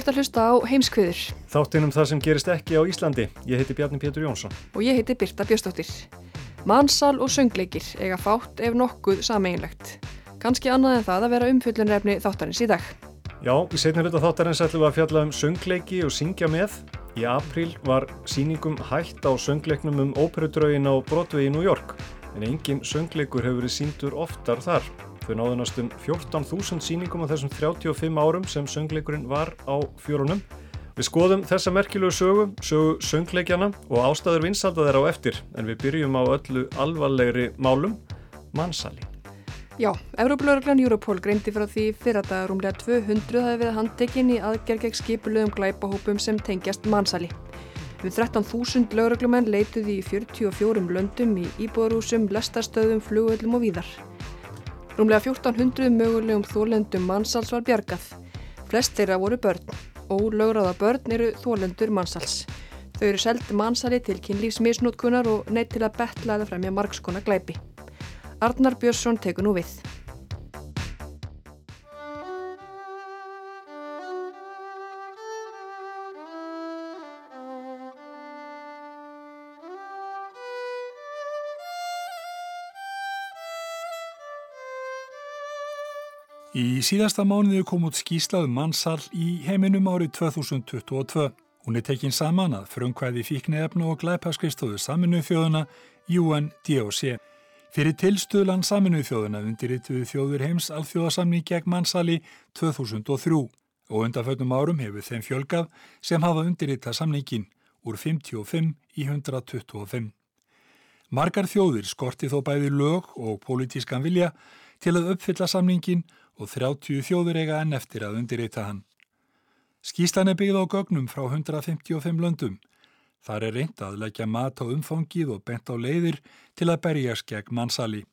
Ert að hlusta á heimskviður. Þáttinum það sem gerist ekki á Íslandi. Ég heiti Bjarni Pétur Jónsson. Og ég heiti Birta Björstóttir. Mansal og söngleikir eiga fátt ef nokkuð sameinlegt. Kanski annað en það að vera umfyllunrefni þáttarins í dag. Já, í setnum hluta þáttarins ætlum við að fjalla um söngleiki og syngja með. Í april var síningum hægt á söngleiknum um óperudraugin á Broadway í New York. En engin söngleikur hefur verið síndur oftar þar. Þau náðu næstum 14.000 síningum á þessum 35 árum sem söngleikurinn var á fjórunum. Við skoðum þessa merkilegu sögu, sögu söngleikjana og ástæður vinsalda þeirra á eftir en við byrjum á öllu alvarlegri málum, mannsali. Já, Európa-lauruglan Europol greindi frá því fyrir að rúmlega 200 hafi verið handtekinn í aðgerð gegn skipulöðum glæpahópum sem tengjast mannsali. Við 13.000 lauruglumenn leituði í 44 löndum í íbúðarúsum, lestarstöðum, flugöldum og víðar. Rúmlega 1400 mögulegum þólendum mannsals var bjargað. Flest þeirra voru börn og lögráða börn eru þólendur mannsals. Þau eru seld mannsali til kynlífsmisnótkunar og neitt til að betla eða fremja margskona glæpi. Arnar Björnsson tekur nú við. Í síðasta mánuði kom út skýslaðum mannsal í heiminum árið 2022. Hún er tekinn saman að frumkvæði fíknefna og glæpaskristofu saminuð þjóðuna UNDOC. Fyrir tilstuðlan saminuð þjóðuna undirrituðu þjóður heims alþjóðasamning gegn mannsali 2003 og undanfögnum árum hefur þeim fjölgað sem hafa undirritað samningin úr 55 í 125. Margar þjóðir skorti þó bæði lög og pólitískan vilja til að uppfylla samningin og 30 þjóður eiga enn eftir að undirreita hann. Skíslan er byggð á gögnum frá 155 löndum. Þar er reynd að leggja mat á umfangið og bent á leiðir til að berjast gegn mannsali.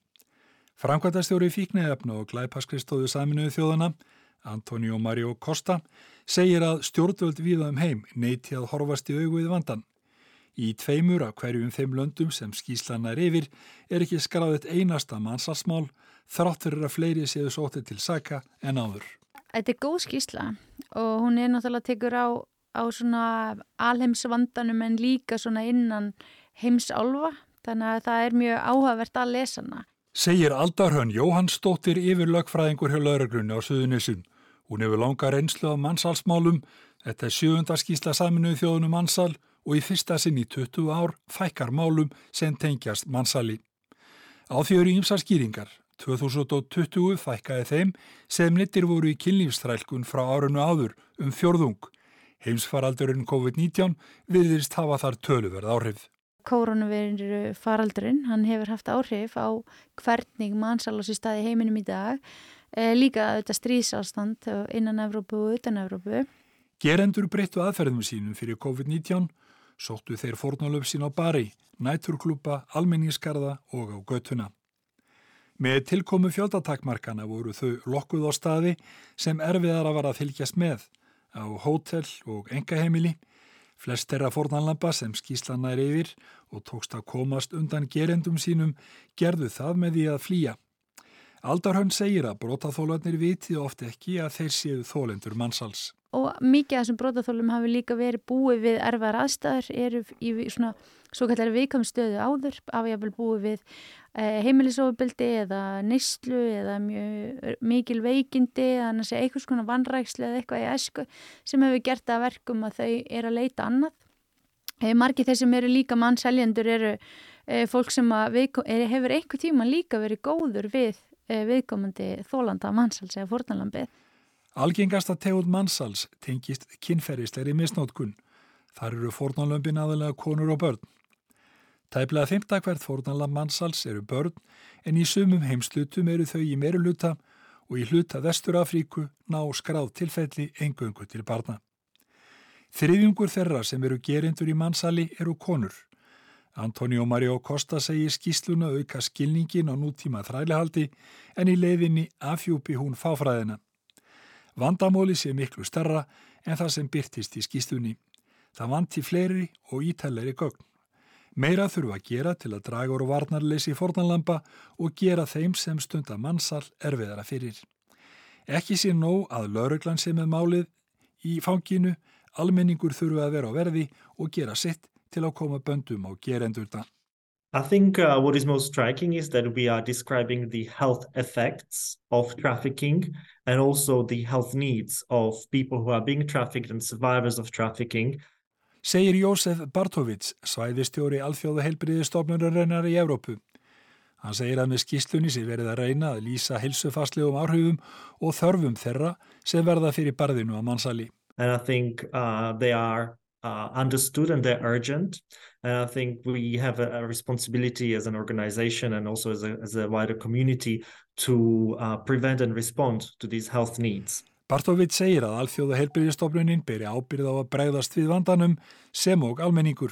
Framkvæmtastjóri fíknæðafna og glæpaskristóðu saminuðu þjóðana, Antonio Mario Costa, segir að stjórnvöld viða um heim neyti að horfast í auguð vandan. Í tveimur af hverjum þeim löndum sem skíslan er yfir er ekki skráðið einasta mannsalsmál þrátt fyrir að fleiri séu sótið til saka en áður. Þetta er góð skísla og hún er náttúrulega tekur á, á svona alheimsvandanum en líka svona innan heimsálfa þannig að það er mjög áhugavert að lesa hana. Segir Aldarhönn Jóhannsdóttir yfir lögfræðingur hjá laurugrunni á Suðunissun. Hún hefur langa reynslu af mannsalsmálum, þetta er sjöfunda skísla saminuð þjóðunum mannsal og í fyrsta sinn í 20 ár fækkar málum sem tengjast mannsali. Á því eru ímsa skýringar. 2020 fækkaði þeim sem nittir voru í kynlífstrælkun frá árunnu áður um fjörðung. Heimsfaraldurinn COVID-19 viðist hafa þar töluverð áhrif. Koronaviru faraldurinn, hann hefur haft áhrif á hvernig mannsalas í staði heiminum í dag. E, líka þetta strísástand innan Evrópu og utan Evrópu. Gerendur breyttu aðferðum sínum fyrir COVID-19, sóttu þeir fornálöf sín á bari, næturklúpa, almenningskarða og á göttuna. Með tilkomu fjöldatakmarkana voru þau lokkuð á staði sem erfiðar að vara að fylgjast með á hótel og engaheimili, flest er að fornanlampa sem skíslana er yfir og tókst að komast undan gerendum sínum gerðu það með því að flýja. Aldarhönn segir að brotaþólanir viti oft ekki að þeir séu þólendur mannsals. Og mikið af þessum brotaþólum hafi líka verið búið við erfar aðstæður, eru í svona svo kallar viðkamstöðu áður, af ég vil búið við eh, heimilisofbildi eða neyslu eða mjög mikil veikindi, að segja einhvers konar vannræksli eða eitthvað í esku sem hefur gert að verkum að þau er að leita annað e, margi þeir sem eru líka mannseljendur eru e, fólk sem við, er, hefur einhver tíma líka verið góður við viðkomandi þólanda mannsals eða fornalambið. Algengasta tegund mannsals tengist kynferðisleiri misnótkun. Þar eru fornalömpin aðalega konur og börn. Tæplega fymta hvert fórnalam mannsals eru börn en í sumum heimslutum eru þau í meru luta og í hluta Vestur Afríku ná skráð tilfelli engöngu til barna. Þriðjungur þeirra sem eru gerindur í mannsali eru konur. Antonio Mario Costa segir skýsluna auka skilningin á nútíma þrælihaldi en í leiðinni afhjúpi hún fáfræðina. Vandamóli sé miklu starra en það sem byrtist í skýslunni. Það vanti fleiri og ítæleri gögn. Meira þurfa að gera til að draga úr varnarleysi fornanlampa og gera þeim sem stunda mannsal erfiðara fyrir. Ekki sé nóg að lauruglan sé með málið í fanginu, almenningur þurfa að vera á verði og gera sitt til að koma böndum á gerendurna. I think uh, what is most striking is that we are describing the health effects of trafficking and also the health needs of people who are being trafficked and survivors of trafficking segir Jósef Bartovits, svæðistjóri alþjóða heilbriðistofnunarinnar í Evrópu. Hann segir að með skýslunni sé verið að reyna að lýsa hilsufastlegum áhrifum og þörfum þeirra sem verða fyrir barðinu að mannsali. Uh, uh, understood and they're urgent. And I think we have a, a responsibility as an organization and also as a, as a wider community to uh, prevent and respond to these health needs. Bartovit segir að alþjóða helbriðistofnunin beri ábyrð á að bregðast við vandanum sem og almenningur.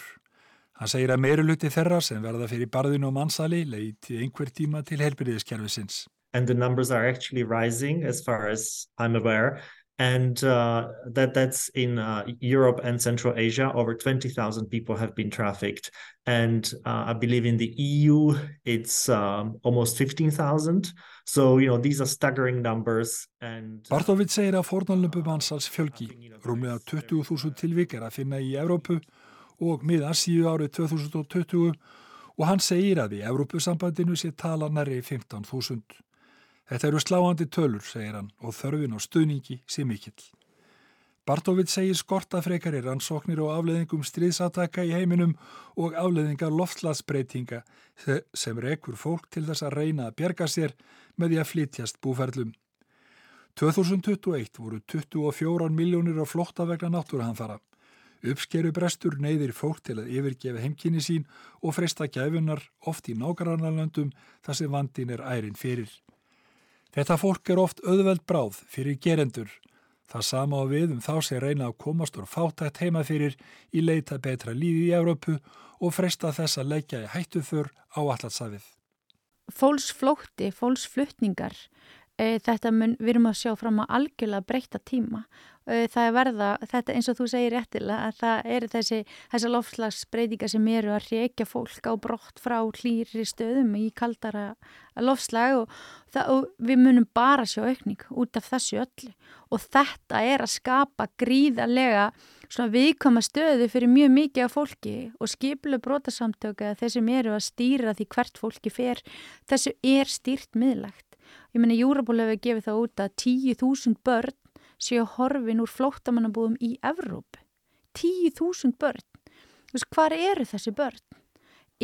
Hann segir að meiruluti þeirra sem verða fyrir barðinu og mannsali leiti einhver tíma til helbriðiskerfisins. And the numbers are actually rising as far as I'm aware. And uh, that that's in uh, Europe and Central Asia. Over 20,000 people have been trafficked. And uh, I believe in the EU, it's um, almost 15,000. So, you know, these are staggering numbers. And, uh, Bartovit segir að fornalömpu mannsals fjölgi. Rúmlega 20.000 tilvík er að finna í Evrópu og mið Asíu árið 2020 og hann segir að í Evrópusambandinu sé tala næri 15.000. Þetta eru sláandi tölur, segir hann, og þörfin á stuðningi sé mikill. Bartovit segir skorta frekari rannsóknir og afleðingum stríðsataka í heiminum og afleðingar loftlagsbreytinga sem rekur fólk til þess að reyna að bjerga sér með því að flytjast búferlum. 2021 voru 24 miljónir á flotta vegna náttúrahanfara. Uppskeru brestur neyðir fólk til að yfirgefa heimkynni sín og freysta gæfunar oft í nágrannarlöndum þar sem vandin er ærin fyrir. Þetta fólk er oft auðveld bráð fyrir gerendur. Það sama á við um þá sem reyna að komast úr fátætt heima fyrir í leita betra lífi í Európu og fresta þess að leggja í hættu fyrr á allarsafið. Fólksflótti, fólksflutningar, þetta mun, við erum að sjá fram að algjörlega breyta tíma Eh, það er verða, þetta eins og þú segir réttilega að það eru þessi, þessi lofslagsbreytinga sem eru að reykja fólk á brott frá hlýri stöðum í kaldara lofslag og, það, og við munum bara sjá aukning út af þessu öllu og þetta er að skapa gríðarlega svona viðkoma stöðu fyrir mjög mikið af fólki og skiplu brotasamtöka þeir sem eru að stýra því hvert fólki fer, þessu er stýrt miðlagt. Ég menna Júraból hefur gefið það út að 10.000 börn séu horfin úr flóttamannabúðum í Evróp. 10.000 börn. Þú veist, hvað eru þessi börn?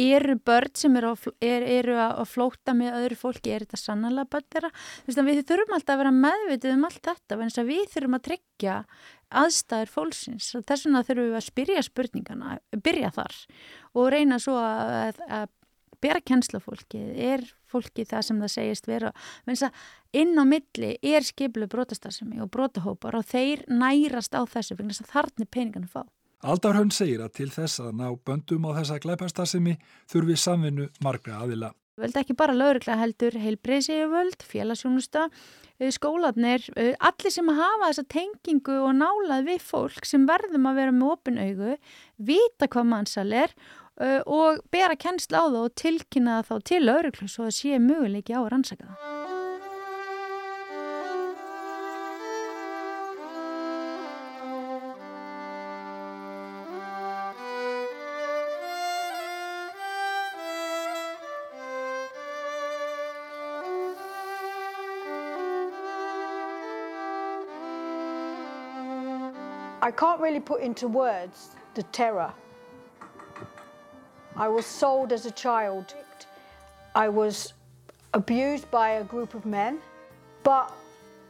Eru börn sem eru, er, eru að flóta með öðru fólki, er þetta sannlega börn þeirra? Þú veist, við þurfum alltaf að vera meðvitið um allt þetta, en við þurfum að tryggja aðstæður fólksins. Þess vegna þurfum við að spyrja spurningana, byrja þar og reyna svo að, að bera kjenslafólki, er fólki það sem það segist vera, inn á milli er skiplu brotastasemi og brotahópar og þeir nærast á þessu fyrir þess að þarna peningan fá. Aldar Hönn segir að til þess að ná böndum á þessa glæpastasemi þurfi samvinnu margra aðila. Völd ekki bara laurugla heldur, heilbreyðsíðuvöld, félagsjónusta, eh, skólanir, eh, allir sem hafa þessa tengingu og nálað við fólk sem verðum að vera með opin augu, vita hvað mannsal er uh, og bera kennsla á það og tilkynna þá til lauruglu svo að sé möguleiki á að rannsaka það. I can't really put into words the terror I was sold as a child. I was abused by a group of men. But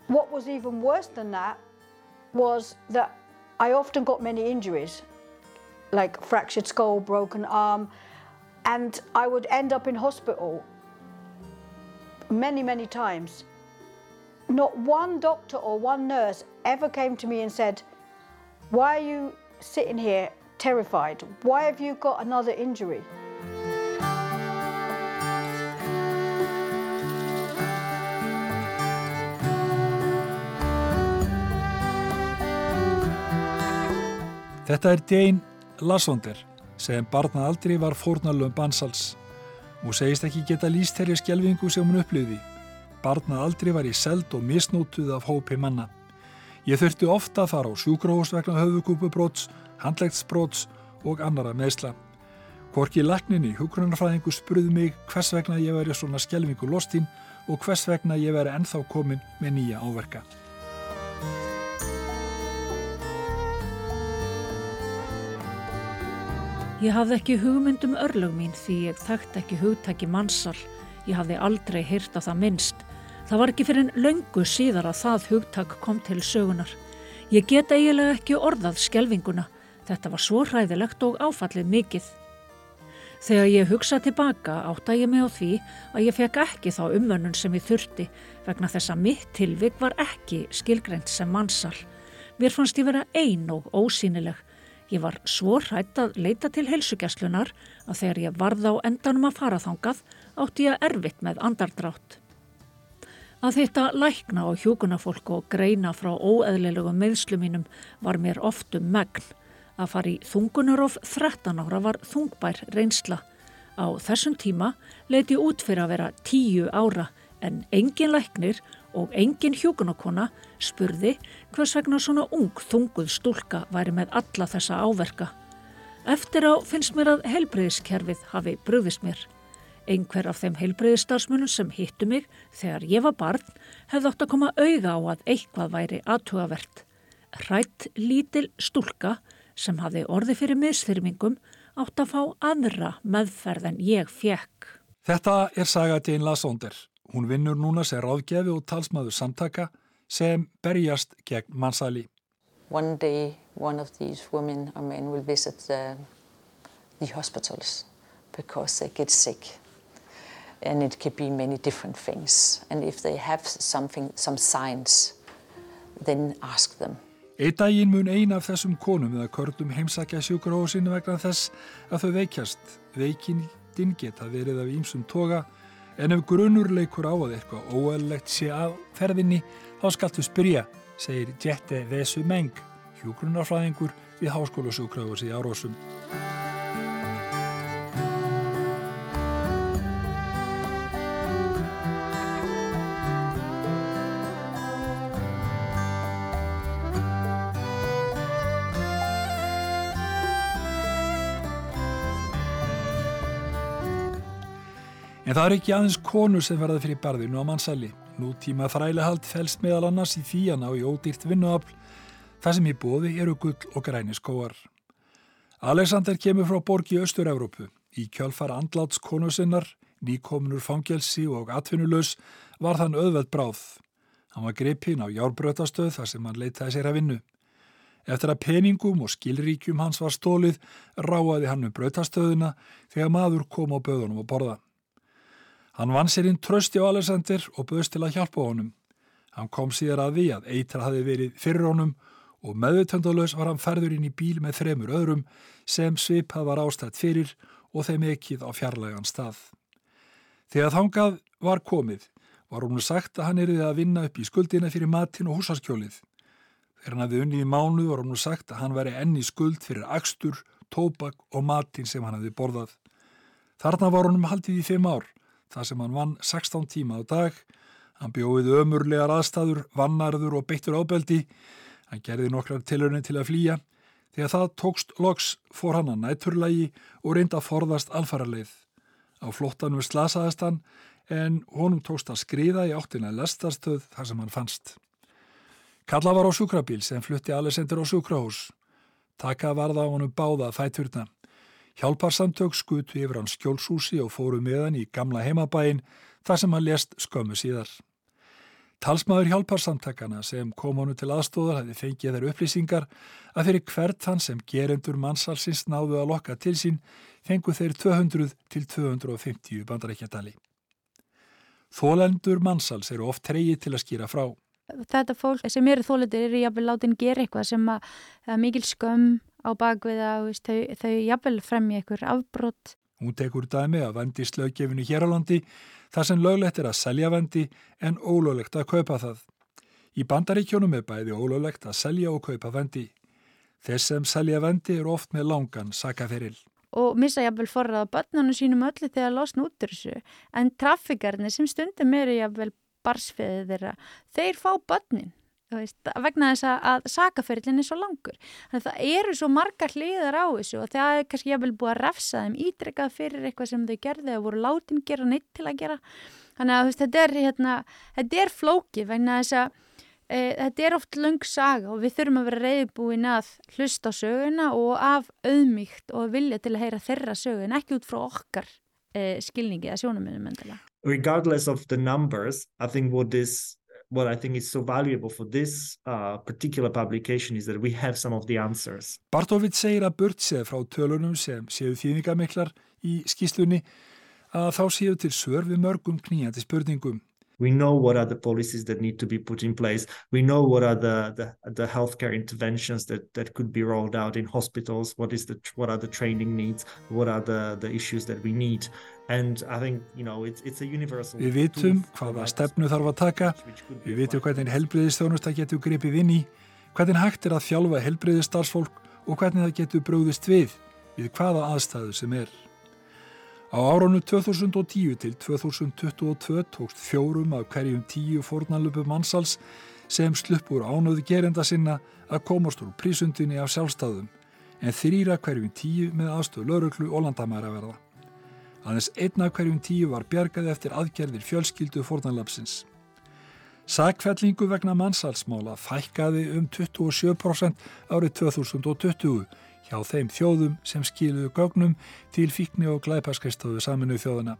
what was even worse than that was that I often got many injuries, like fractured skull, broken arm, and I would end up in hospital many, many times. Not one doctor or one nurse ever came to me and said, Why are you sitting here terrified? Why have you got another injury? Þetta er Jane Lassonder sem barnað aldrei var fórnalöfum bansals. Hún segist ekki geta líst þeirri skjelvingu sem hún upplýði. Barnað aldrei var í seld og misnótuð af hópi manna. Ég þurfti ofta að fara á sjúkróhus vegna höfugúpubróts, handlegtsbróts og annara meðsla. Hvorki lakninni huggrunarfræðingu spurði mig hvers vegna ég veri svona skjelvingu lostinn og hvers vegna ég veri ennþá komin með nýja áverka. Ég hafði ekki hugmynd um örlög mín því ég þekkt ekki hugtæki mannsal. Ég hafði aldrei heyrt á það minnst. Það var ekki fyrir en löngu síðar að það hugtak kom til sögunar. Ég get eiginlega ekki orðað skjelvinguna. Þetta var svo hræðilegt og áfallið mikið. Þegar ég hugsa tilbaka átta ég mig á því að ég fekk ekki þá umönnun sem ég þurfti vegna þess að mitt tilvik var ekki skilgreynd sem mannsal. Mér fannst ég vera ein og ósýnileg Ég var svo hrætt að leita til heilsugjastlunar að þegar ég varð á endanum að fara þangað átti ég erfitt með andardrátt. Að þetta lækna á hjókunafólk og greina frá óeðlilegum meðslu mínum var mér oftum megn. Að fara í þungunarof 13 ára var þungbær reynsla. Á þessum tíma leiti út fyrir að vera 10 ára en engin læknir og engin hjókunarkona spurði hvers vegna svona ung þunguð stúlka væri með alla þessa áverka. Eftir á finnst mér að heilbreyðiskerfið hafi bröðist mér. Einhver af þeim heilbreyðistarsmunum sem hittu mig þegar ég var barn hefði átt að koma auða á að eitthvað væri aðtugavert. Rætt lítil stúlka sem hafi orði fyrir miðstyrmingum átt að fá aðra meðferð en ég fekk. Þetta er saga Jane Lasonder. Hún vinnur núna sem ráðgefi og talsmaður samtaka sem berjast gegn mannsæli. One day one of these women or men will visit the, the hospitals because they get sick. And it could be many different things. And if they have something, some signs, then ask them. Eitt daginn mun eina af þessum konum eða körlum heimsækja sjúkurhósinu vegna þess að þau veikjast. Veikindin geta verið af ímsum toga En ef grunur leikur á að eitthvað óæðilegt sé að ferðinni, þá skaltu spyrja, segir Jette Vesu Meng, hjógrunarfræðingur við Háskólusúkröfus í Árósum. En það er ekki aðeins konur sem verða fyrir barðinu á mannsæli. Nú tíma þrælihald fælst meðal annars í því að ná í ódýrt vinnuafl. Það sem í bóði eru gull og græni skóar. Alexander kemur frá borgi í Östur-Európu. Í kjálfar andláts konu sinnar, nýkominur fangelsi og atvinnulegs var þann auðveld bráð. Hann var gripinn á járbrötastöð þar sem hann leitaði sér að vinnu. Eftir að peningum og skilríkjum hans var stólið, ráaði hann um brötastöðuna þegar maður kom á böðunum að borða. Hann vann sér inn trösti á Alexander og böðst til að hjálpa honum. Hann kom síðar að því að eitra hafi verið fyrir honum og meðutöndalös var hann ferður inn í bíl með þremur öðrum sem svipað var ástætt fyrir og þeim ekkið á fjarlægan stað. Þegar þangað var komið var hún sagt að hann erið að vinna upp í skuldina fyrir matin og húsaskjólið. Þegar hann hafði unnið í mánu var hún sagt að hann væri enni skuld fyrir axtur, tóbak og matin sem hann hafði borðað. Þarna var honum haldið í fimm ár þar sem hann vann 16 tíma á dag. Hann bjóðið ömurlegar aðstæður, vannarður og beittur ábeldi. Hann gerði nokkrar tilurinn til að flýja. Þegar það tókst loks fór hann að nætturlægi og reynda að forðast alfaraleið. Á flottanum slasaðist hann en honum tókst að skriða í áttina lestarstöð þar sem hann fannst. Kalla var á sjúkrabíl sem flutti Alessendur á sjúkrahús. Taka varða á honum báða fæturna. Hjálparsamtök skutu yfir hans skjólshúsi og fóru með hann í gamla heimabæin þar sem hann lést skömmu síðar. Talsmaður hjálparsamtakana sem kom honu til aðstóðar hefði fengið þeir upplýsingar að fyrir hvert hann sem gerendur mannsalsins náðu að lokka til sín fengu þeir 200 til 250 bandarækjadali. Þólendur mannsals eru oft treyið til að skýra frá. Þetta fólk sem eru þólendur eru jafnvel látin gera eitthvað sem að, að mikil skömm á bakvið að þau, þau jafnvel fremja eitthvað afbrott. Hún tekur dæmi að vendi slöggefinu hér á landi þar sem löglegt er að selja vendi en ólöglegt að kaupa það. Í bandaríkjónum er bæði ólöglegt að selja og kaupa vendi. Þess sem selja vendi er oft með langan sakaferil og missa jafnvel forrað á börnunum sínum öllu þegar að losna út þessu en traffikarnir sem stundum eru jafnvel barsfiðið þeirra þeir fá börnin veist, vegna þess að sakaferillin er svo langur þannig að það eru svo marga hliðar á þessu og það er kannski jafnvel búið að refsa þeim ítrekkað fyrir eitthvað sem þau gerði og voru látin gera neitt til að gera þannig að veist, þetta er, hérna, er flóki vegna þess að e, þetta er oft lung saga og við þurfum að vera reyðbúin að hlusta á söguna og af auðmíkt og vilja til að heyra þeirra sögun, ekki út frá okkar e, skilningi eða sjónuminu myndala. Regardless of the numbers, I think what this what I think is so valuable for this uh, particular publication is that we have some of the answers. Bartovit segir að burt séð frá tölunum sem séu þýðingamiklar í skýslunni að þá séu til sör við mörgum knýjandi spurningum We know what are the policies that need to be put in place. We know what are the, the, the healthcare interventions that, that could be rolled out in hospitals. What is the what are the training needs? What are the, the issues that we need? And I think, you know, it's, it's a universal... Við vitum hvaða stefnu þarf að taka, við vitum hvernig helbriðistjónusta getur gripið inn í, hvernig hægt er að þjálfa helbriðistarfsfólk og hvernig það getur brúðist við, við hvaða aðstæðu sem er. Á áranu 2010 til 2022 tókst fjórum af hverjum tíu fórnalöpu mannsals sem sluppur ánöðu gerenda sinna að komast úr prísundinni af sjálfstæðum en þrýra hverjum tíu með aðstöðu lauruglu og landamæra verða. Aðeins einna hverjum tíu var bjargað eftir aðgerðir fjölskyldu fórnalöpsins. Sækfellingu vegna mannsalsmála fækkaði um 27% árið 2020 hjá þeim þjóðum sem skiluðu gögnum til fíkni og glæpaskristofu saminu þjóðuna.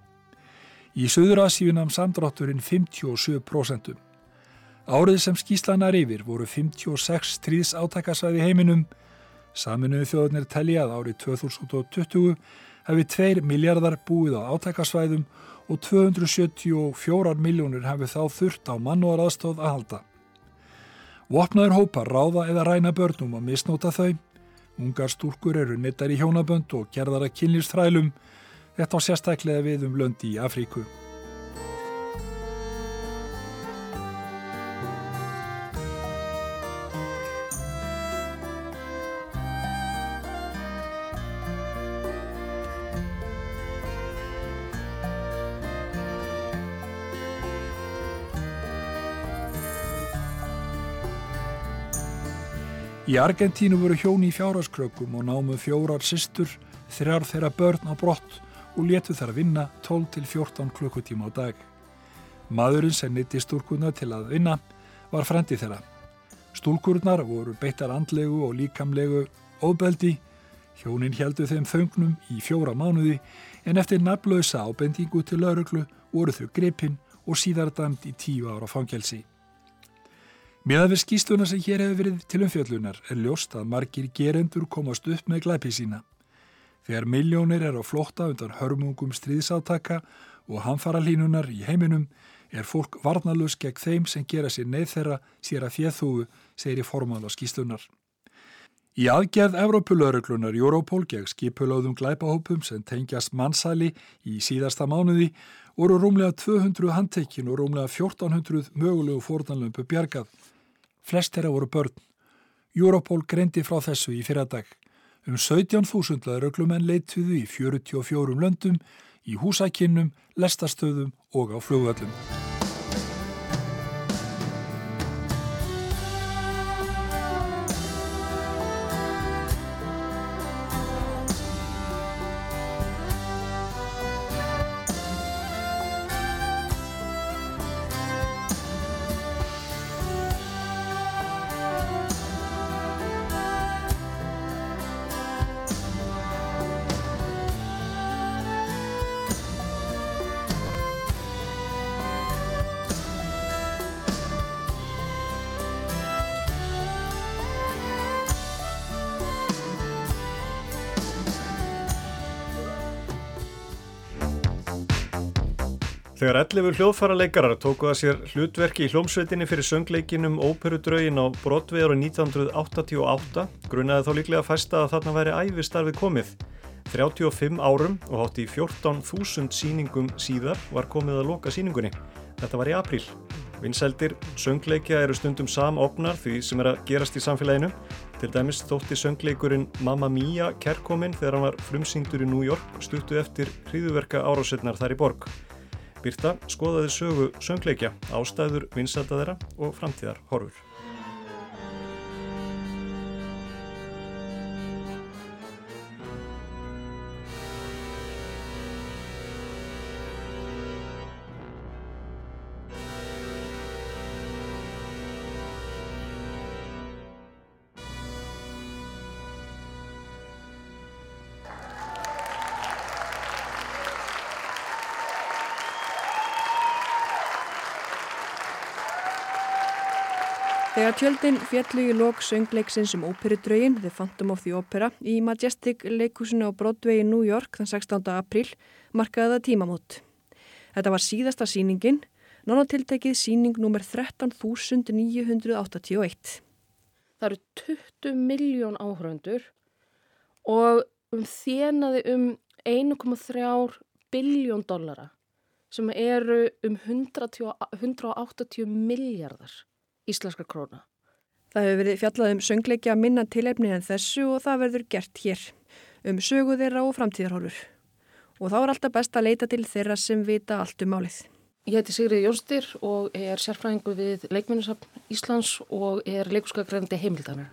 Í Suður-Asíu namn samdrátturinn 57%. Árið sem skíslanar yfir voru 56 stríðs átakasvæði heiminum. Saminu þjóðunir teljað árið 2020 hefði 2 miljardar búið á átakasvæðum og 274 miljónur hefði þá þurft á mannúar aðstóð að halda. Vopnaður hópar ráða eða ræna börnum og misnóta þau Ungar stúrkur eru nettar í hjónabönd og gerðar að kynlýfstrælum. Þetta á sérstaklega við um löndi í Afríku. Í Argentínu voru hjóni í fjárhagskrökum og námu fjórar sýstur, þrjar þeirra börn á brott og letu þær vinna 12-14 klukkutíma á dag. Maðurinn sem nýtti stúrkurna til að vinna var frendi þeirra. Stúrkurnar voru beittar andlegu og líkamlegu óbeldi, hjónin heldu þeim þöngnum í fjóra mánuði en eftir naflausa ábendingu til lauruglu voru þau grepinn og síðar dæmt í tíu ára fangelsi. Meðan við skýstuna sem hér hefur verið til umfjöllunar er ljóst að margir gerendur komast upp með glæpi sína. Þegar miljónir er á flótta undan hörmungum stríðsátaka og hamfaralínunar í heiminum er fólk varnalus gegn þeim sem gera sér neyð þeirra sér að fjöðhúu, segir í formála skýstunar. Í aðgerð Evrópulöruglunar Europol gegn skipulöðum glæpahópum sem tengjast mannsæli í síðasta mánuði voru rúmlega 200 handtekkin og rúmlega 1400 mögulegu fórdanlömpu bjargað. Flest þeirra voru börn. Europol greindi frá þessu í fyrradag. Um 17.000 lauruglumenn leituðu í 44 löndum, í húsakinnum, lestastöðum og á flugvöllum. Þegar 11 hljóðfaraleikarar tóku að sér hlutverki í hljómsveitinni fyrir söngleikinum Óperudraugin á Broadway ára 1988 grunaði þá líklega fæsta að þarna væri æfistarfið komið. 35 árum og hátt í 14.000 síningum síðar var komið að loka síningunni. Þetta var í apríl. Vinseldir söngleikja eru stundum samofnar því sem er að gerast í samfélaginu. Til dæmis þótti söngleikurinn Mamma Mia kerkominn þegar hann var frumsýndur í New York stuttu eftir hriðuverka árásetnar þar í borg. Birta skoðaði sögu söngleikja, ástæður vinsælda þeirra og framtíðar horfur. Þegar tjöldin fjallu í lok söngleiksins um óperudraugin The Phantom of the Opera í Majestic leikúsinu á Broadway í New York þann 16. apríl markaði það tímamót. Þetta var síðasta síningin, nánatiltekið síning nr. 13.981. Það eru 20 miljón áhraundur og um þjenaði um 1,3 biljón dollara sem eru um 180 miljardar íslenska króna. Það hefur verið fjallað um söngleikja minna tilefni en þessu og það verður gert hér um sögu þeirra og framtíðarhólfur. Og þá er alltaf best að leita til þeirra sem vita allt um málið. Ég heiti Sigrið Jónsdyr og er sérfræðingu við Leikminnsafn Íslands og er leikuskagrendi heimildanar.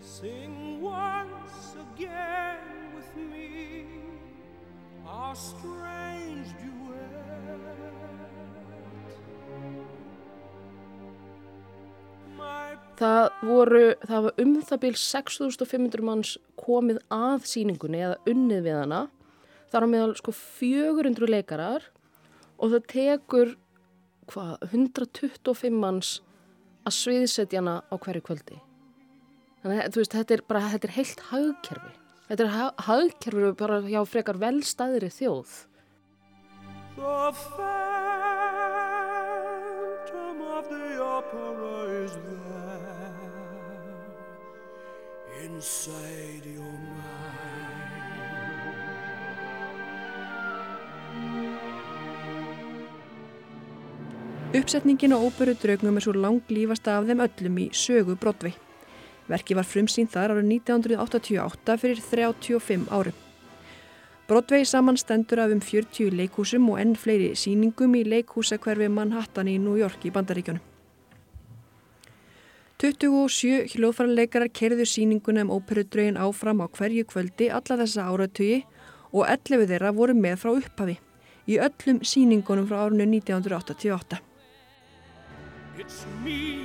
Sing once again with me our Það voru, það var um það byrj 6500 manns komið að síningunni eða unnið við hana. Það á meðal sko 400 leikarar og það tekur hvað, 125 manns að sviðsetja hana á hverju kvöldi. Þannig að veist, þetta er bara, þetta er heilt hagkerfi. Þetta er hagkerfi bara hjá frekar velstæðri þjóð. The phantom of the opera is there inside your mind. Uppsetningin á óperu draugum er svo langlýfasta af þeim öllum í sögu Brodvei. Verki var frumsýn þar árið 1988 fyrir 35 árum. Brodvei samanstendur af um 40 leikhúsum og enn fleiri síningum í leikhúsakverfi Manhattan í New York í Bandaríkjónum. 27 hljóðfærarleikarar kerðu síninguna um óperudraugin áfram á hverju kvöldi alla þessa áratugi og 11 þeirra voru með frá upphafi í öllum síningunum frá árunni 1988. It's me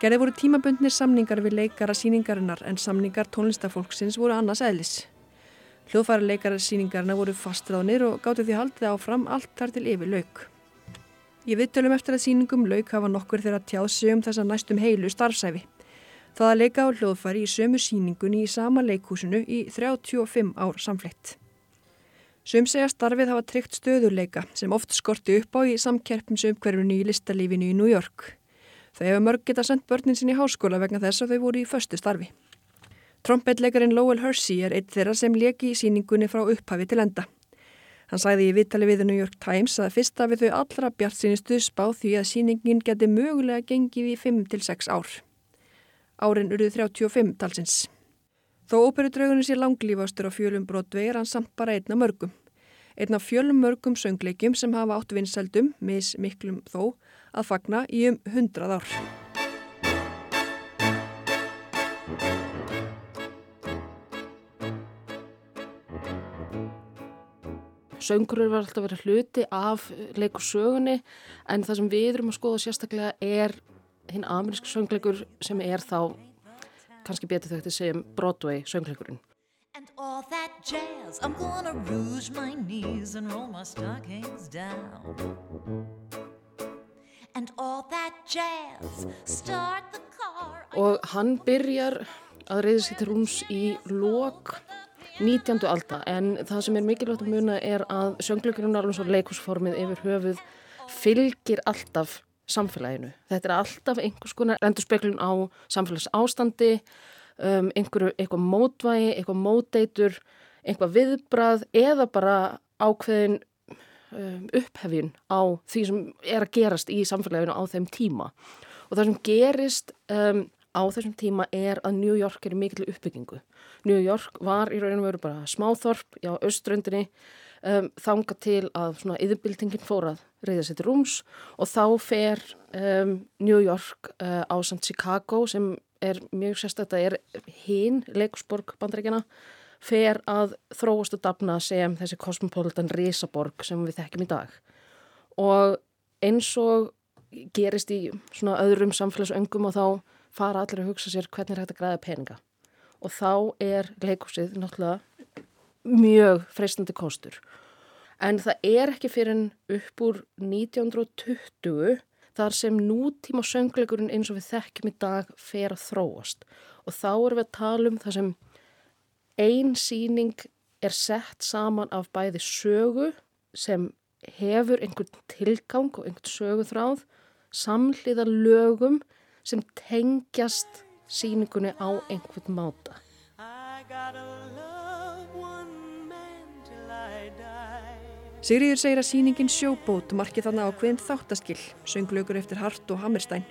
Gerði voru tímabundnir samningar við leikara síningarinnar en samningar tónlistafólksins voru annars eðlis. Hljóðfæra leikara síningarina voru fastráðnir og gáttu því haldið áfram allt þar til yfir lauk. Ég viðtölum eftir að síningum lauk hafa nokkur þeirra tjáð sig um þessa næstum heilu starfsæfi. Það að leika á hljóðfæri í sömu síningunni í sama leikhúsinu í 35 ár samfleytt. Sum segja starfið hafa tryggt stöðuleika sem oft skorti upp á í samkerpumsumkverfinu í listalífinu í New York. Þau hefur mörg geta sendt börnin sín í háskóla vegna þess að þau voru í föstu starfi. Trompetleikarin Lowell Hersey er eitt þeirra sem leki í síningunni frá upphafi til enda. Hann sæði í vittali við New York Times að fyrsta við þau allra bjart sínistu spá því að síningin geti mögulega gengið í 5-6 ár. Árin urðu 35 talsins. Þó óperudraugunni sé langlífastur á fjölum Broadway er hann samt bara einna mörgum. Einna fjölum mörgum söngleikjum sem hafa átt vinsaldum, mis miklum þó, að fagna í um hundrað ár. Söngur var alltaf verið hluti af leikursögunni en það sem við erum að skoða sérstaklega er hinn amerísk söngleikur sem er þá kannski betur þau að segja Broadway söngleikurinn. And all that jazz, I'm gonna rouge my knees and roll my stockings down Og hann byrjar að reyða sér til rúms í lok 19. alda en það sem er mikilvægt að muna er að söngleikurinn alveg svo leikusformið yfir höfuð fylgir alltaf samfélaginu. Þetta er alltaf einhvers konar endurspeiklun á samfélags ástandi, um, einhverju, eitthvað mótvægi, eitthvað móteitur, eitthvað viðbrað eða bara ákveðin um, upphefjun á því sem er að gerast í samfélaginu á þeim tíma. Og það sem gerist um, á þessum tíma er að New York er mikil uppbyggingu. New York var í raun og veru bara smáþorp á auströndinni um, þanga til að svona yfirbyltingin fór að reyða sér til rúms og þá fer um, New York uh, á samt Chicago sem er mjög sérstaklega, er hinn leikusborg bandrækjana fer að þróast og dafna sem þessi kosmopolitan risaborg sem við þekkjum í dag. Og eins og gerist í svona öðrum samfélagsöngum og þá fara allir að hugsa sér hvernig er hægt að græða peninga. Og þá er leikúsið náttúrulega mjög freistandi kostur. En það er ekki fyrir en upp úr 1920 þar sem nútíma söngleikurinn eins og við þekkjum í dag fer að þróast. Og þá erum við að tala um það sem ein síning er sett saman af bæði sögu sem hefur einhvern tilgang og einhvern söguþráð samhliða lögum sem tengjast síningunni á einhvern máta. Sigriður segir að síningin sjóbót marki þannig á hvern þáttaskill, sönglaugur eftir Hart og Hammerstein.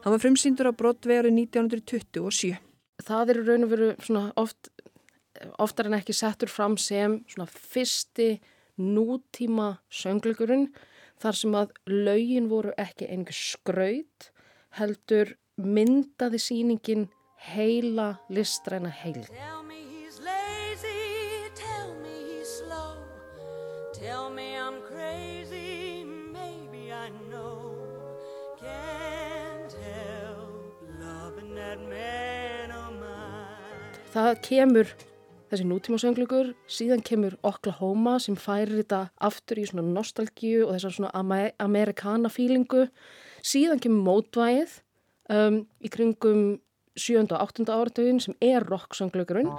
Hann var frumsýndur á Broadway árið 1927. Það eru raun og veru oft, oftar en ekki settur fram sem fyrsti nútíma sönglugurinn þar sem að laugin voru ekki einhver skraut heldur myndaði síningin heila listræna heil. Tell me he's lazy, tell me he's slow, tell me I'm crazy, maybe I know, can't help loving that man of mine. Það kemur þessi nútíma sönglugur, síðan kemur Oklahoma sem færir þetta aftur í svona nostalgíu og þessar svona amerikana fílingu síðan kemur mótvægið um, í kringum 7. og 8. áratugin sem er rock-sönglökurinn.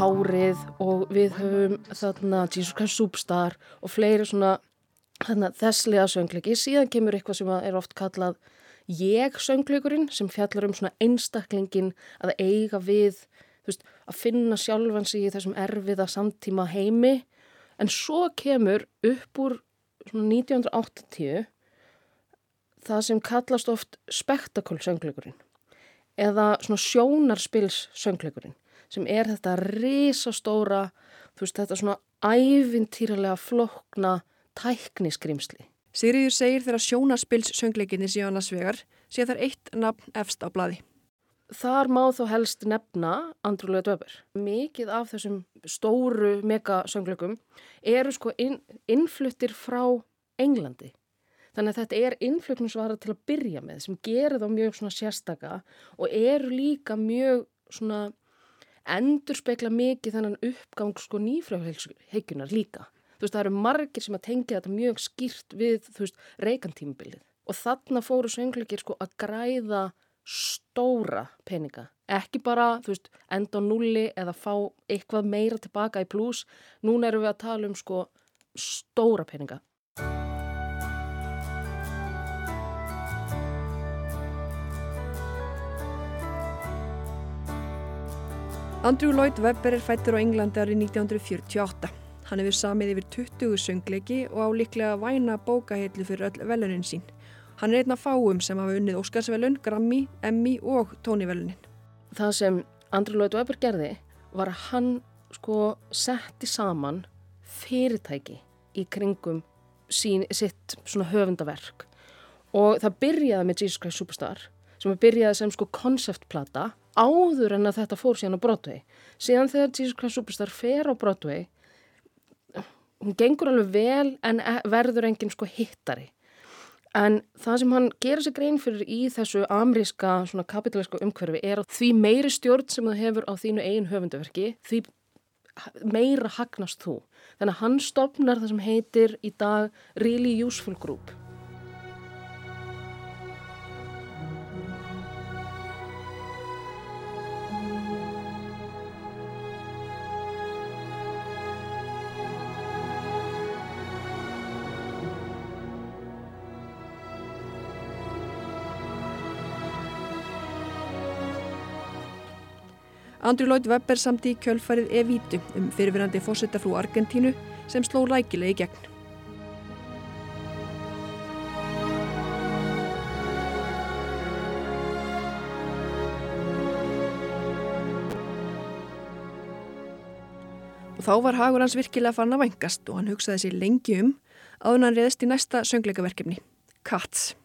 Hárið og við höfum þarna Jesus Christ Superstar og fleiri svona þesslega sönglöki. Síðan kemur eitthvað sem er oft kallað ég-sönglökurinn sem fjallar um svona einstaklingin að eiga við, þú veist, að finna sjálfan sig í þessum erfiða samtíma heimi En svo kemur upp úr 1980 það sem kallast oft spektakulsöngleikurinn eða svona sjónarspilssöngleikurinn sem er þetta risastóra, þú veist þetta svona ævintýralega flokna tækniskrimsli. Sigriður segir þegar sjónarspilssöngleikinni séu annars vegar sé þar eitt nafn efst á bladi. Þar má þó helst nefna Andrúlega Döfur. Mikið af þessum stóru megasöngleikum eru sko inn, innfluttir frá Englandi. Þannig að þetta er innflutningsvara til að byrja með sem gerir þá mjög svona sérstaka og eru líka mjög svona endur spekla mikið þennan uppgang sko nýfröðheikunar líka. Þú veist það eru margir sem að tengja þetta mjög skýrt við þú veist reikantímabilið og þarna fóru söngleikir sko að græða stóra peninga. Ekki bara, þú veist, enda á nulli eða fá eitthvað meira tilbaka í pluss. Núna erum við að tala um sko stóra peninga. Andrew Lloyd Webber er fættur á Englandi árið 1948. Hann hefur samið yfir 20 söngleiki og á líklega væna bókaheitlu fyrir öll velunin sín. Hann er einn af fáum sem hafa unnið Óskarsvelun, Grammy, Emmy og Tony-velunin. Það sem Andrew Lloyd Webber gerði var að hann sko setti saman fyrirtæki í kringum sín, sitt svona höfundaverk og það byrjaði með Jesus Christ Superstar sem byrjaði sem sko konceptplata áður en að þetta fór síðan á Broadway. Síðan þegar Jesus Christ Superstar fer á Broadway hún gengur alveg vel en e, verður enginn sko hittari En það sem hann gerir sig grein fyrir í þessu amríska kapitalíska umhverfi er að því meiri stjórn sem það hefur á þínu einn höfunduverki, því meira hagnast þú. Þannig að hann stopnar það sem heitir í dag Really Useful Group. Andrew Lloyd Webber samti í kjölfarið Evítu um fyrirverandi fósittafrú Argentínu sem sló rækilega í gegn. Og þá var hagur hans virkilega farin að vengast og hann hugsaði sér lengi um að hann reyðist í næsta söngleikaverkefni, Cats.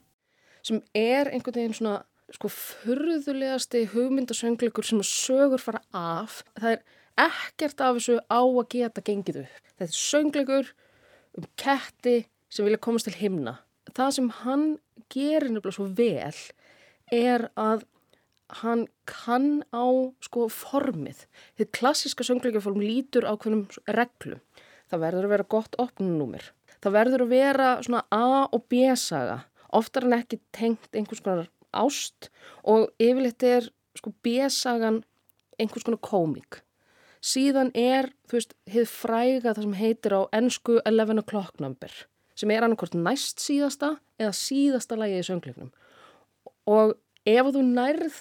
Sem er einhvern veginn svona sko furðulegasti hugmyndasöngleikur sem sögur fara af. Það er ekkert af þessu á að geta gengið upp. Þetta er söngleikur um ketti sem vilja komast til himna. Það sem hann gerir nefnilega svo vel er að hann kann á sko formið. Þið klassiska söngleikaform lítur á hvernig reglum. Það verður að vera gott opnunúmir. Það verður að vera svona A og B saga. Oftar en ekki tengt einhvers konar ást og yfirleitt er sko B-sagan einhvers konar komik. Síðan er, þú veist, hefð fræga það sem heitir á ennsku 11 o'clock number sem er annarkort næst síðasta eða síðasta lægi í söngleiknum. Og ef þú nærð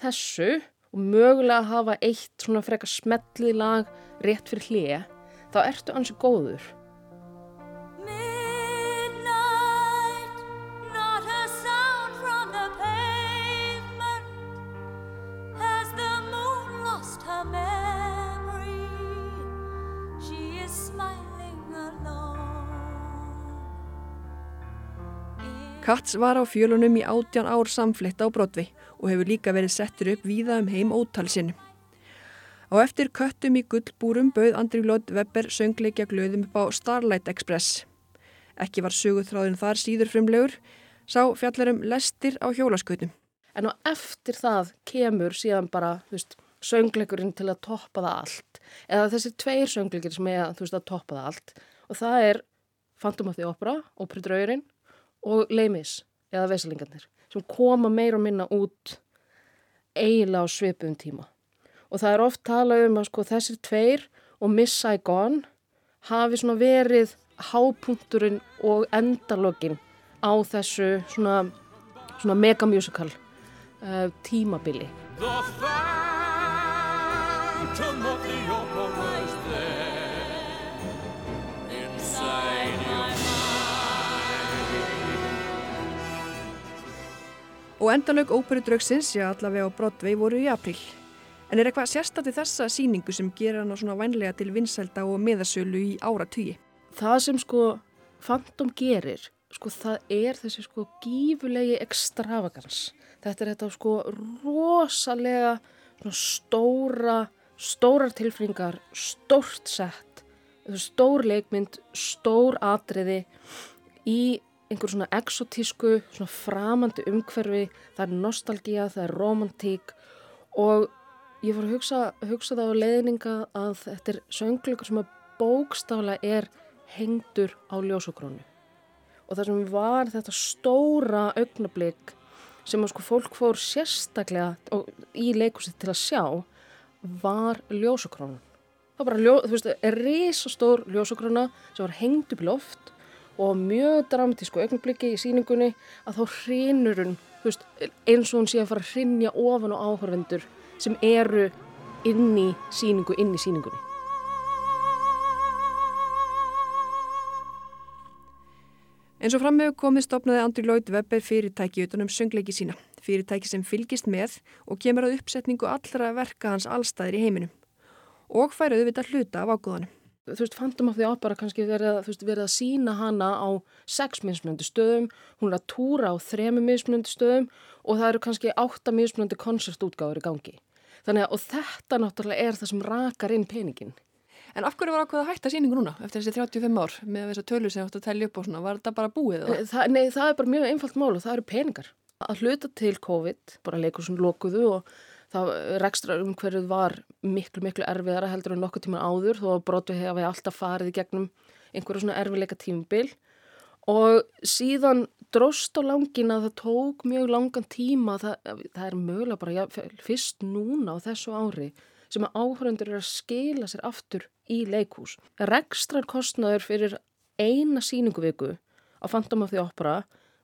þessu og mögulega hafa eitt svona freka smellið lag rétt fyrir hlið, þá ertu ansi góður. Katz var á fjölunum í átjan ár samflitt á Brodvi og hefur líka verið settur upp víða um heim ótalsinn. Á eftir köttum í gullbúrum bauð Andri Lótt Webber söngleikja glöðum upp á Starlight Express. Ekki var söguþráðin þar síður frumlegur, sá fjallarum lestir á hjólaskutum. En á eftir það kemur síðan bara, þú veist, söngleikurinn til að toppa það allt. Eða þessi tveir söngleikir sem er, þú veist, að toppa það allt. Og það er Phantom of the Opera, Óperudraugurinn og Leimis, eða Vesalingarnir, sem koma meir og minna út eiginlega á svipum tíma. Og það er oft talað um að sko þessir tveir og Miss Saigon hafi svona verið hápunkturinn og endalogin á þessu svona, svona megamusikal uh, tímabili. The phantom of the opera is there Og endalög óperudraugsins, já allavega á Broadway, voru í april. En er eitthvað sérstætti þessa síningu sem gera hana svona vænlega til vinsælda og miðasölu í áratugi? Það sem sko Phantom gerir, sko það er þessi sko gífulegi ekstravagans. Þetta er þetta sko rosalega stóra, stórar tilfringar, stórt sett, stór leikmynd, stór atriði í einhver svona exotísku, svona framandi umhverfi, það er nostalgía, það er romantík og ég fór að hugsa, hugsa það á leiðninga að þetta er söngleikur sem að bókstála er hengdur á ljósokrónu. Og það sem var þetta stóra augnablík sem að sko fólk fór sérstaklega í leikusið til að sjá var ljósokrónan. Það var bara, ljó, þú veist, er risastór ljósokróna sem var hengd upp í loft og mjög dramatísku augnablíki í síningunni að þá hrinur hún, veist, eins og hún sé að fara að hrinja ofan á áhörvendur sem eru inn í síningu, inn í síningunni. Eins og framhefur komið stopnaði Andri Lloyd Webber fyrirtæki utan um söngleiki sína. Fyrirtæki sem fylgist með og kemur að uppsetningu allra verka hans allstæðir í heiminum. Og fær auðvitað hluta af ágóðanum. Þú veist, Phantom of the Opera kannski verið, veist, verið að sína hana á sex mismunandi stöðum, hún er að túra á þremu mismunandi stöðum og það eru kannski átta mismunandi konsertútgáður í gangi. Þannig að, og þetta náttúrulega er það sem rakar inn peningin. En af hverju var ákveð að hætta síningu núna eftir þessi 35 ár með þess að tölur sem átt að tellja upp og svona? Var þetta bara búið? Nei það, nei, það er bara mjög einfalt mál og það eru peningar. Að hluta til COVID, bara leikur sem lokuðu og það rekstra umhverfið var miklu, miklu erfiðara heldur en nokkuð tíma áður þó að brotu hefði alltaf farið í gegnum einhverju svona erfiðleika tímabil og síðan dróst á langin að það tók mjög langan tíma, það, það er mögulega bara ja, fyrst núna á þessu ári sem að áhörundur eru að skila sér aftur í leikús. Rekstrar kostnaður fyrir eina síninguviku á Phantom of the Opera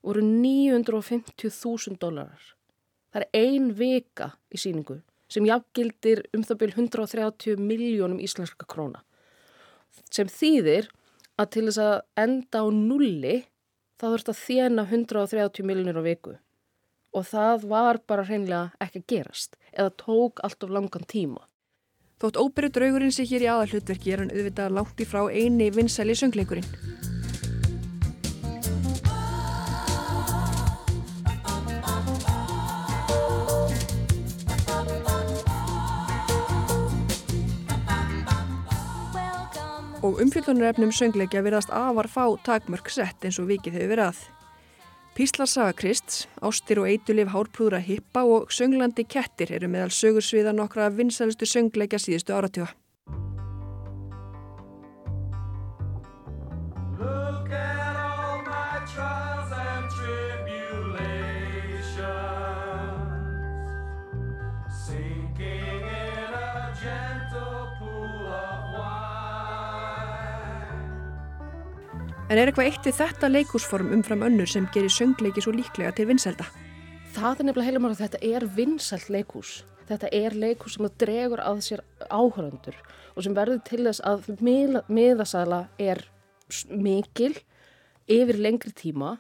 voru 950.000 dólarar. Það er ein vika í síningu sem jafngildir um það byrjum 130 miljónum íslenska króna. Sem þýðir að til þess að enda á nulli þá þurft að þjena 130 miljónir á viku og það var bara hreinlega ekki að gerast eða tók allt of langan tíma. Þótt óperu draugurinn sig hér í aðalhlutverki er hann auðvitað langt í frá eini vinsæli söngleikurinn. Og umfjöldunarefnum söngleikja virðast afar fá takmörk sett eins og vikið hefur verið að. Píslarsaga Krists, ástir og eitulif hárprúðra hippa og sönglandi kettir eru meðal sögursviða nokkra vinsælustu söngleikja síðustu áratjóða. En er eitthvað eitt við þetta leikúsform umfram önnur sem gerir söngleiki svo líklega til vinsælda? Það er nefnilega heilum að þetta er vinsælt leikús. Þetta er leikús sem dregur að sér áhöröndur og sem verður til þess að miðasæla er mikil yfir lengri tíma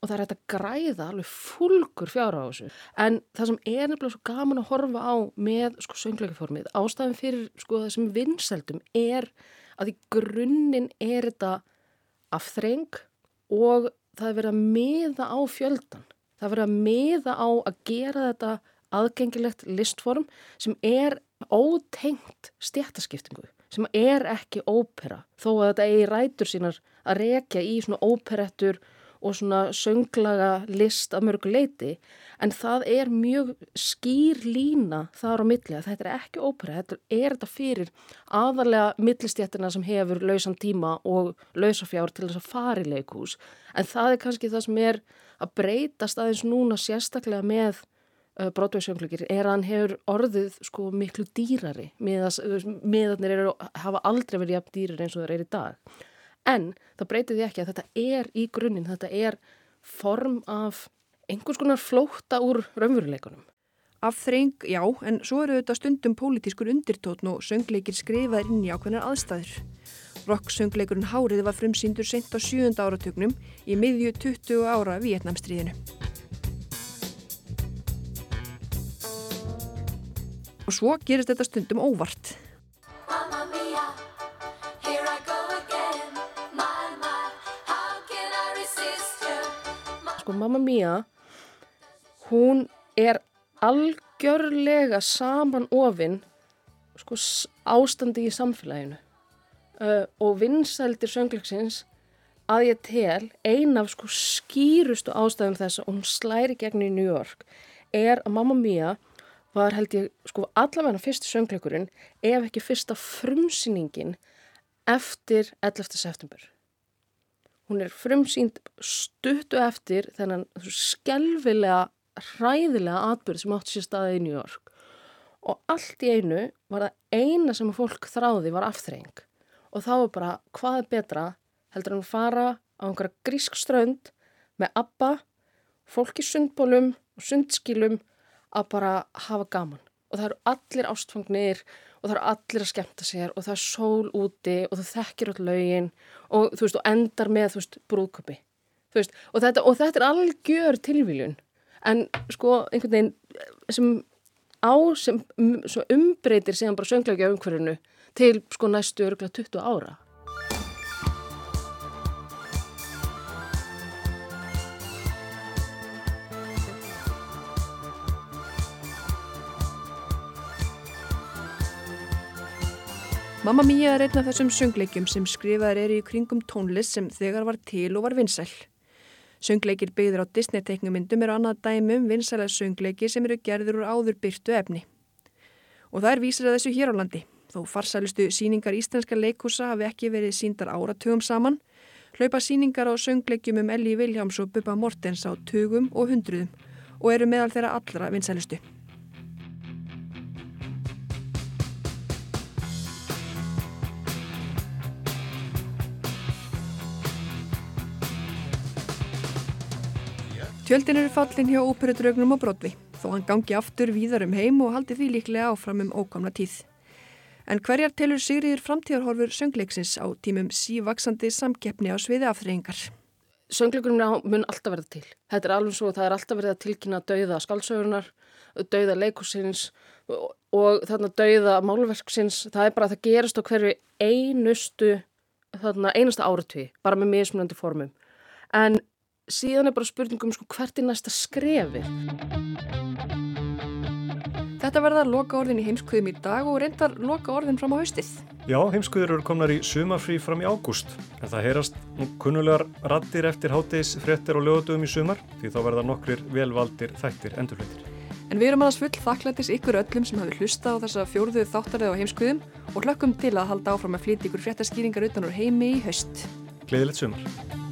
og það er hægt að græða alveg fólkur fjár á þessu. En það sem er nefnilega svo gaman að horfa á með sko, söngleikaformið, ástæðin fyrir sko, þessum vinsældum er að í grunninn er þetta afþreng og það er verið að miða á fjöldan. Það er verið að miða á að gera þetta aðgengilegt listform sem er ótengt stjættaskiptingu, sem er ekki ópera. Þó að þetta eigi rætur sínar að rekja í svona óperettur og svona sönglaga list af mörgu leiti en það er mjög skýr lína þar á milli að þetta er ekki ópera, þetta er þetta fyrir aðalega millistjættina sem hefur lausan tíma og lausafjár til þess að fara í leikús en það er kannski það sem er að breytast aðeins núna sérstaklega með uh, brotveiðsjöngleikir er að hann hefur orðið sko miklu dýrari meðanir eru hafa aldrei verið jafn dýrari eins og það er í dag en það breytir því ekki að þetta er í grunninn, þetta er form af einhvers konar flóta úr raunveruleikunum. Afþreng, já, en svo eru þetta stundum pólitískur undirtótn og söngleikir skrifaðir inn í ákveðnar aðstæður. Rock-söngleikurinn Hárið var frumsýndur sent á sjúunda áratögnum í miðju 20 ára Vietnamstríðinu. Og svo gerist þetta stundum óvart. Sko Mamma Mia hún er algjörlega saman ofinn sko ástandi í samfélaginu uh, og vinsældir söngleiksins að ég tel ein af sko skýrustu ástæðum þess að hún slæri gegn í New York er að Mamma Mia var held ég sko allavega fyrstu söngleikurinn ef ekki fyrsta frumsýningin eftir 11. september Hún er frumsýnd stuttu eftir þennan skelvilega, hræðilega atbyrð sem átt sér staðið í New York. Og allt í einu var það eina sem fólk þráði var afþreying. Og þá var bara hvað er betra heldur að fara á einhverja grísk strönd með abba, fólk í sundbólum og sundskilum að bara hafa gaman. Og það eru allir ástfangnir og það eru allir að skemta sér og það er sól úti og þú þekkir all lögin og þú veist og endar með þú veist brúðköpi þú veist og þetta, og þetta er algjör tilvíljun en sko einhvern veginn sem á sem umbreytir síðan bara söngleikja umhverfinu til sko næstu örgla 20 ára Mamma Mia er einn af þessum söngleikjum sem skrifaður er í kringum tónlist sem þegar var til og var vinsæl. Söngleikir byggður á Disney-teiknumyndum eru annað dæmum vinsæla söngleiki sem eru gerður úr áður byrtu efni. Og það er vísir að þessu hér á landi. Þó farsælustu síningar íslenska leikúsa hafi ekki verið síndar áratugum saman, hlaupa síningar á söngleikjum um Elli Viljáms og Bubba Mortens á tugum og hundruðum og eru meðal þeirra allra vinsælustu. Tjöldin eru fallin hjá óperudraugnum á Brodvi, þó hann gangi aftur víðar um heim og haldi því líklega áfram um ókomna tíð. En hverjar telur Sigriður framtíðarhorfur söngleiksins á tímum sívaksandi samkeppni á sviði afþreyingar? Söngleikurinn mun alltaf verða til. Þetta er alveg svo að það er alltaf verið að tilkynna dauða skaldsögunar, dauða leikusins og, og þarna dauða málverksins. Það er bara að það gerast á hverju einustu, þarna einasta áratví, bara með mismunandi formum. En síðan er bara spurningum sko, hvert er næsta skrefi. Þetta verða loka orðin í heimskuðum í dag og reyndar loka orðin fram á haustið. Já, heimskuður eru komnar í sumarfrí fram í ágúst en það heyrast nú kunnulegar rattir eftir hátegis, frettir og lögutöfum í sumar því þá verða nokkrir velvaldir þættir endurflöytir. En við erum annars full þakklættis ykkur öllum sem hafi hlusta á þessa fjórðu þáttarið á heimskuðum og hlökkum til að halda áfram að flytja ykkur fréttaskýringar utan úr heimi í haust. Gleðilegt sumar.